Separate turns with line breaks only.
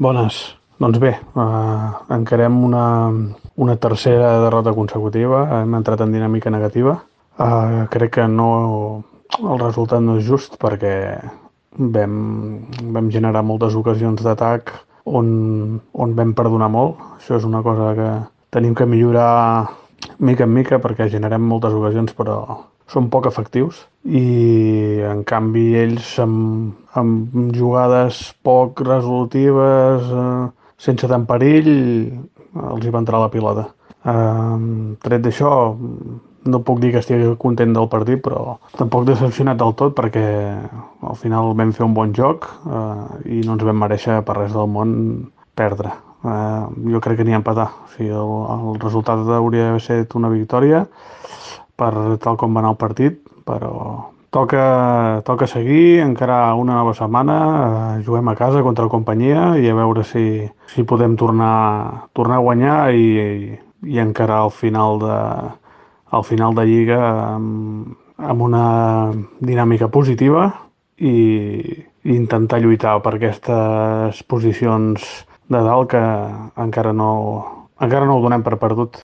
Bones. Doncs bé, eh, encarem una, una tercera derrota consecutiva. Hem entrat en dinàmica negativa. Eh, crec que no, el resultat no és just perquè vam, vam generar moltes ocasions d'atac on, on vam perdonar molt. Això és una cosa que tenim que millorar mica en mica perquè generem moltes ocasions però són poc efectius i en canvi ells amb, amb jugades poc resolutives, eh, sense tant perill, els hi va entrar la pilota. Eh, tret d'això, no puc dir que estigui content del partit, però tampoc decepcionat del tot perquè al final vam fer un bon joc eh, i no ens vam mereixer per res del món perdre. Eh, jo crec que n'hi ha empatar. O sigui, el, el resultat hauria d'haver estat una victòria per tal com va anar el partit, però toca, toca seguir, encara una nova setmana, eh, juguem a casa contra la companyia i a veure si, si podem tornar, tornar a guanyar i, i encarar el final de, al final de Lliga amb, amb una dinàmica positiva i, i intentar lluitar per aquestes posicions de dalt que encara no, encara no ho donem per perdut.